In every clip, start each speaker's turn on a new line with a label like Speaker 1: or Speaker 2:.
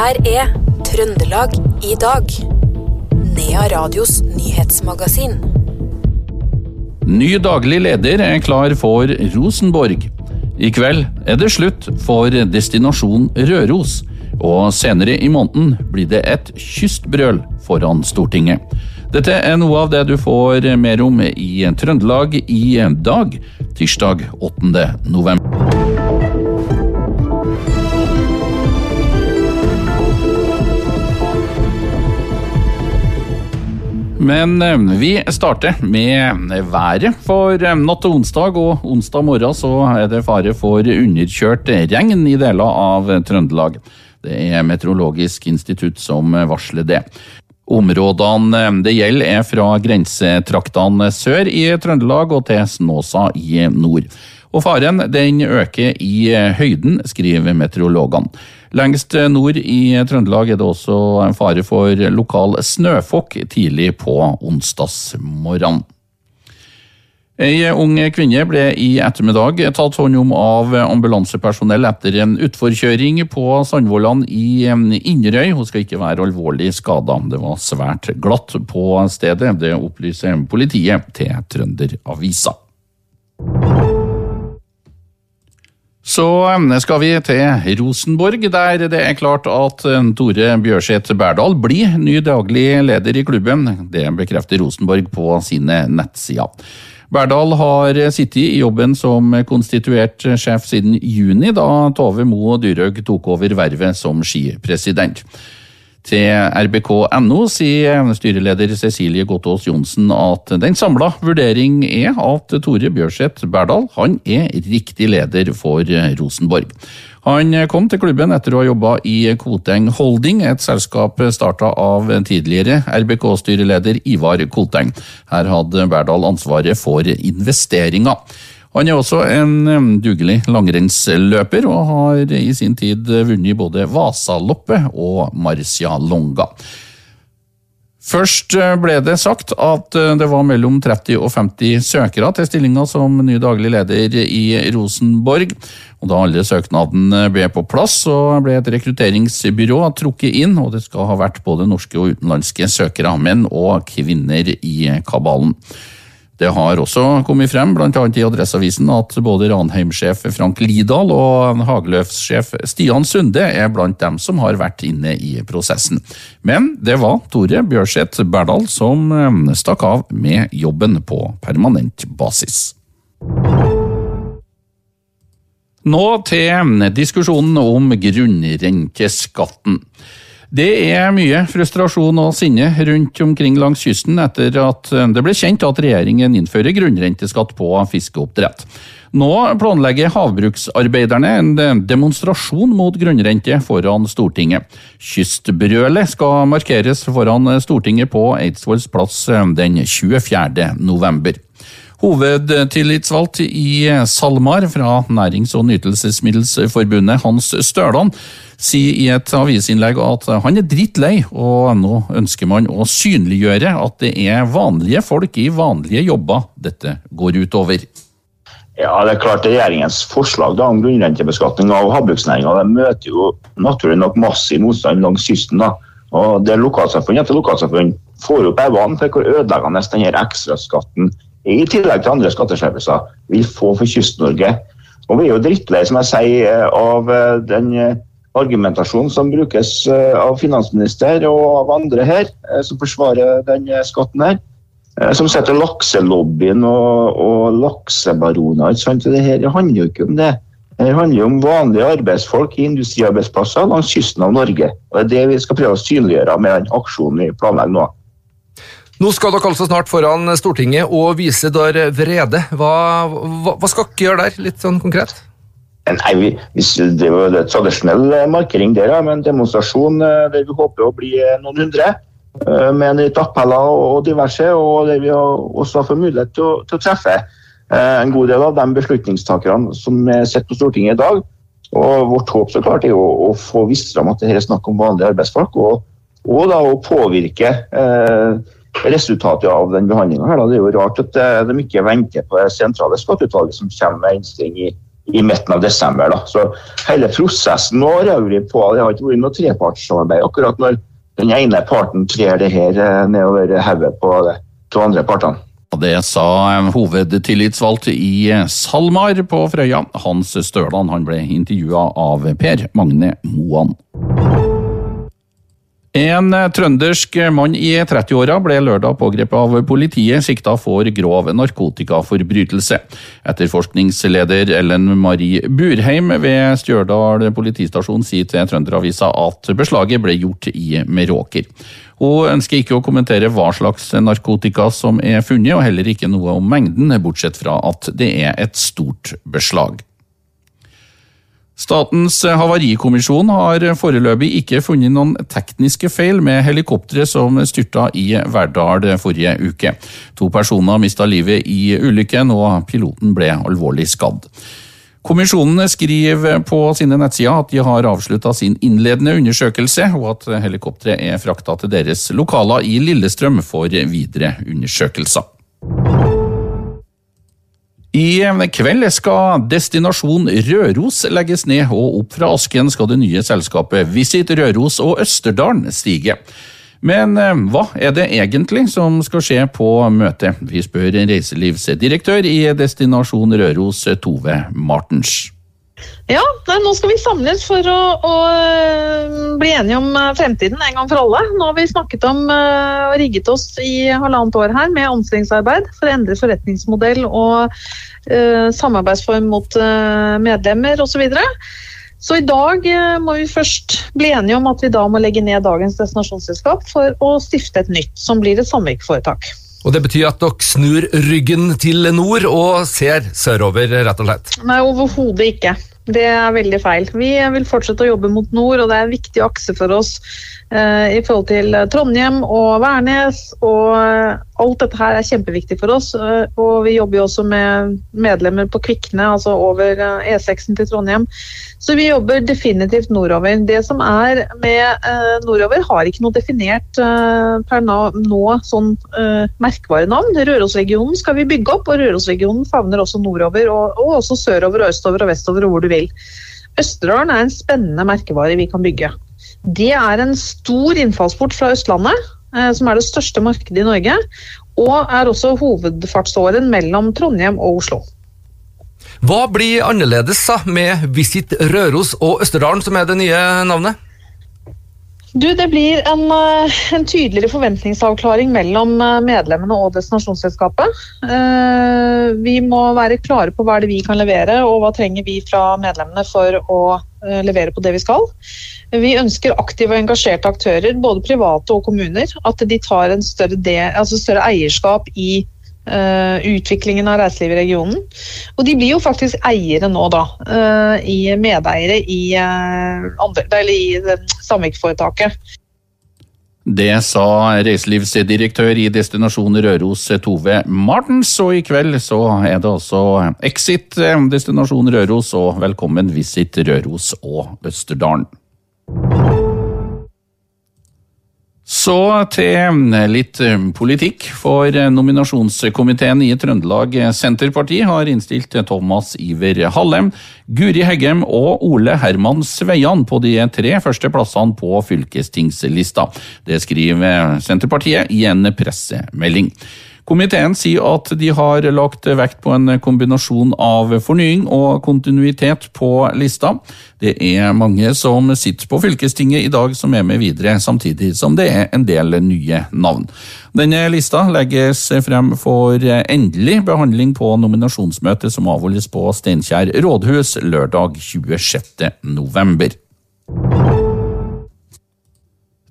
Speaker 1: her er Trøndelag i dag. Nea Radios nyhetsmagasin.
Speaker 2: Ny daglig leder er klar for Rosenborg. I kveld er det slutt for destinasjon Røros, og senere i måneden blir det et kystbrøl foran Stortinget. Dette er noe av det du får mer om i Trøndelag i dag, tirsdag 8. november. Men eh, vi starter med været. For eh, natt til onsdag og onsdag morgen så er det fare for underkjørt regn i deler av Trøndelag. Det er Meteorologisk institutt som varsler det. Områdene eh, det gjelder er fra grensetraktene sør i Trøndelag og til Snåsa i nord. Og faren den øker i høyden, skriver meteorologene. Lengst nord i Trøndelag er det også en fare for lokal snøfokk tidlig på onsdagsmorgenen. Ei ung kvinne ble i ettermiddag tatt hånd om av ambulansepersonell etter en utforkjøring på Sandvollan i Inderøy. Hun skal ikke være alvorlig skada. Det var svært glatt på stedet. Det opplyser politiet til Trønderavisa. Så skal vi til Rosenborg, der det er klart at eh, Tore Bjørseth Berdal blir ny daglig leder i klubben. Det bekrefter Rosenborg på sine nettsider. Berdal har sittet i jobben som konstituert sjef siden juni, da Tove Mo Dyrhaug tok over vervet som skipresident. Til rbk.no sier styreleder Cecilie Gotaas Johnsen at den samla vurdering er at Tore Bjørseth Berdal han er riktig leder for Rosenborg. Han kom til klubben etter å ha jobba i Koteng Holding, et selskap starta av tidligere RBK-styreleder Ivar Koteng. Her hadde Berdal ansvaret for investeringer. Han er også en dugelig langrennsløper, og har i sin tid vunnet både Vasaloppet og Marcialonga. Først ble det sagt at det var mellom 30 og 50 søkere til stillinga som ny daglig leder i Rosenborg. Og Da alle søknadene ble på plass, så ble et rekrutteringsbyrå trukket inn, og det skal ha vært både norske og utenlandske søkere, menn og kvinner i kabalen. Det har også kommet frem, bl.a. i Adresseavisen, at både Ranheim-sjef Frank Lidahl og Hageløfs-sjef Stian Sunde er blant dem som har vært inne i prosessen. Men det var Tore Bjørseth Berdal som eh, stakk av med jobben på permanent basis. Nå til diskusjonen om grunnrenteskatten. Det er mye frustrasjon og sinne rundt omkring langs kysten etter at det ble kjent at regjeringen innfører grunnrenteskatt på fiskeoppdrett. Nå planlegger havbruksarbeiderne en demonstrasjon mot grunnrente foran Stortinget. Kystbrølet skal markeres foran Stortinget på Eidsvolls plass den 24. november. Hovedtillitsvalgt i SalMar fra Nærings- og nytelsesmiddelsforbundet, Hans Størland sier i et avisinnlegg at han er drittlei, og nå ønsker man å synliggjøre at det er vanlige folk i vanlige jobber dette går utover.
Speaker 3: Ja, det er klart Regjeringens forslag da, om grunnrentebeskatning av havbruksnæringa møter jo naturlig nok massiv motstand langs kysten. da. Og det Lokalsamfunn etter lokalsamfunn får opp øynene for hvor ødeleggende denne ekstraskatten i tillegg til andre skatteskjerpelser, vil få for Kyst-Norge. Og Vi er jo drittlei som jeg sier, av eh, den eh, argumentasjonen som brukes eh, av finansminister og av andre her, som forsvarer den skatten her. Som setter lakselobbyen og, og laksebaroner. Det her handler jo ikke om det. Det handler om vanlige arbeidsfolk i industriarbeidsplasser langs kysten av Norge. Og Det er det vi skal prøve å synliggjøre med den aksjonen vi planlegger nå.
Speaker 4: Nå skal dere altså snart foran Stortinget og vise dere vrede. Hva, hva, hva skal dere gjøre der, litt sånn konkret?
Speaker 3: Nei, vi, Det er jo tradisjonell markering der, med en demonstrasjon eh, der vi håper å bli eh, noen hundre. Eh, med litt appeller og diverse, og der vi også får mulighet til å, til å treffe en god del av de beslutningstakerne som sitter på Stortinget i dag. Og Vårt håp så klart er å, å få vist fram at det her er snakk om vanlige arbeidsfolk, og, og da å påvirke eh, resultatet av den behandlinga. Det er jo rart at eh, de ikke venter på det sentrale skatteutvalget som kommer med innstilling i, i midten av desember. Da. Så hele prosessen nå har vært på, det har ikke vært noe trepartssamarbeid akkurat når den ene parten trer det her eh, nedover hodet på de to andre partene.
Speaker 2: Det sa hovedtillitsvalgt i SalMar på Frøya, Hans Støland. Han ble intervjua av Per Magne Moan. En trøndersk mann i 30-åra ble lørdag pågrepet av politiet, sikta for grov narkotikaforbrytelse. Etterforskningsleder Ellen Marie Burheim ved Stjørdal politistasjon sier til Trønderavisa at beslaget ble gjort i Meråker. Hun ønsker ikke å kommentere hva slags narkotika som er funnet, og heller ikke noe om mengden, bortsett fra at det er et stort beslag. Statens havarikommisjon har foreløpig ikke funnet noen tekniske feil med helikopteret som styrta i Verdal forrige uke. To personer mista livet i ulykken, og piloten ble alvorlig skadd. Kommisjonen skriver på sine nettsider at de har avslutta sin innledende undersøkelse, og at helikopteret er frakta til deres lokaler i Lillestrøm for videre undersøkelser. I kveld skal Destinasjon Røros legges ned, og opp fra asken skal det nye selskapet Visit Røros og Østerdalen stige. Men eh, hva er det egentlig som skal skje på møtet? Vi spør reiselivsdirektør i Destinasjon Røros, Tove Martens.
Speaker 5: Ja, nå skal vi samles for å, å, eh, bli enige om eh, fremtiden en gang for alle. Nå har vi snakket om og rigget oss i halvannet år her med omstillingsarbeid for å endre forretningsmodell og uh, samarbeidsform mot uh, medlemmer osv. Så, så i dag uh, må vi først bli enige om at vi da må legge ned dagens destinasjonsselskap for å stifte et nytt, som blir et samvirkeforetak.
Speaker 4: Og Det betyr at dere snur ryggen til nord og ser sørover, rett og slett?
Speaker 5: Nei, overhodet ikke. Det er veldig feil. Vi vil fortsette å jobbe mot nord, og det er en viktig akse for oss i forhold til Trondheim og Værnes. Og eh, alt dette her er kjempeviktig for oss. Eh, og vi jobber jo også med medlemmer på Kvikne, altså over eh, E6-en til Trondheim. Så vi jobber definitivt nordover. Det som er med eh, nordover, har ikke noe definert eh, per nå, sånn eh, merkevarenavn. Rørosregionen skal vi bygge opp, og Rørosregionen favner også nordover, og, og også sørover, og østover og vestover og hvor du vil. Østerdalen er en spennende merkevare vi kan bygge. Det er en stor innfallsport fra Østlandet, eh, som er det største markedet i Norge, og er også hovedfartsåren mellom Trondheim og Oslo.
Speaker 4: Hva blir annerledes da, med Visit Røros og Østerdalen, som er det nye navnet?
Speaker 5: Du, Det blir en, eh, en, tydeligere forventningsavklaring mellom eh, medlemmene og destinasjonsselskapet. Vi må være klare på hva er vi kan levere, og hva trenger vi fra medlemmene for å levere på det vi skal. Vi ønsker aktive og engasjerte aktører, både private og kommuner. At de tar en større, del, altså større eierskap i Uh, utviklingen av reiselivet i regionen. Og de blir jo faktisk eiere nå, da. Uh, i medeiere i, uh, andre, i samvirkeforetaket.
Speaker 2: Det sa reiselivsdirektør i Destinasjon Røros Tove Martens, og i kveld så er det altså Exit Destinasjon Røros og Velkommen Visit Røros og Østerdalen. Så til litt eh, politikk, for eh, nominasjonskomiteen i Trøndelag Senterparti har innstilt Thomas Iver Hallem, Guri Heggem og Ole Herman Sveian på de tre første plassene på fylkestingslista. Det skriver Senterpartiet i en pressemelding. Komiteen sier at de har lagt vekt på en kombinasjon av fornying og kontinuitet på lista. Det er mange som sitter på fylkestinget i dag som er med videre, samtidig som det er en del nye navn. Denne lista legges frem for endelig behandling på nominasjonsmøtet som avholdes på Steinkjer rådhus lørdag 26. november.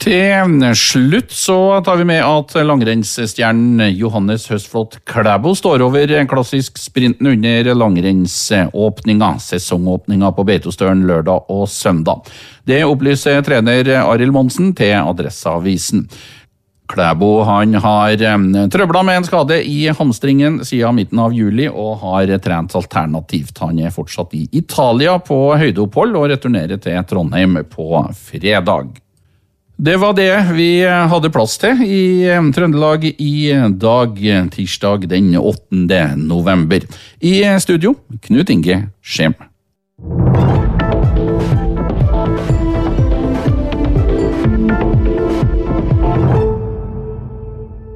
Speaker 2: Til slutt så tar vi med at langrennsstjernen Johannes Høstflot Klæbo står over klassisk sprinten under langrennsåpninga, sesongåpninga på Beitostølen lørdag og søndag. Det opplyser trener Arild Monsen til Adresseavisen. Klæbo han har trøbla med en skade i hamstringen siden midten av juli, og har trent alternativt. Han er fortsatt i Italia på høydeopphold og returnerer til Trondheim på fredag. Det var det vi hadde plass til i eh, Trøndelag i dag, tirsdag den 8. november. I studio, Knut Inge Skjem.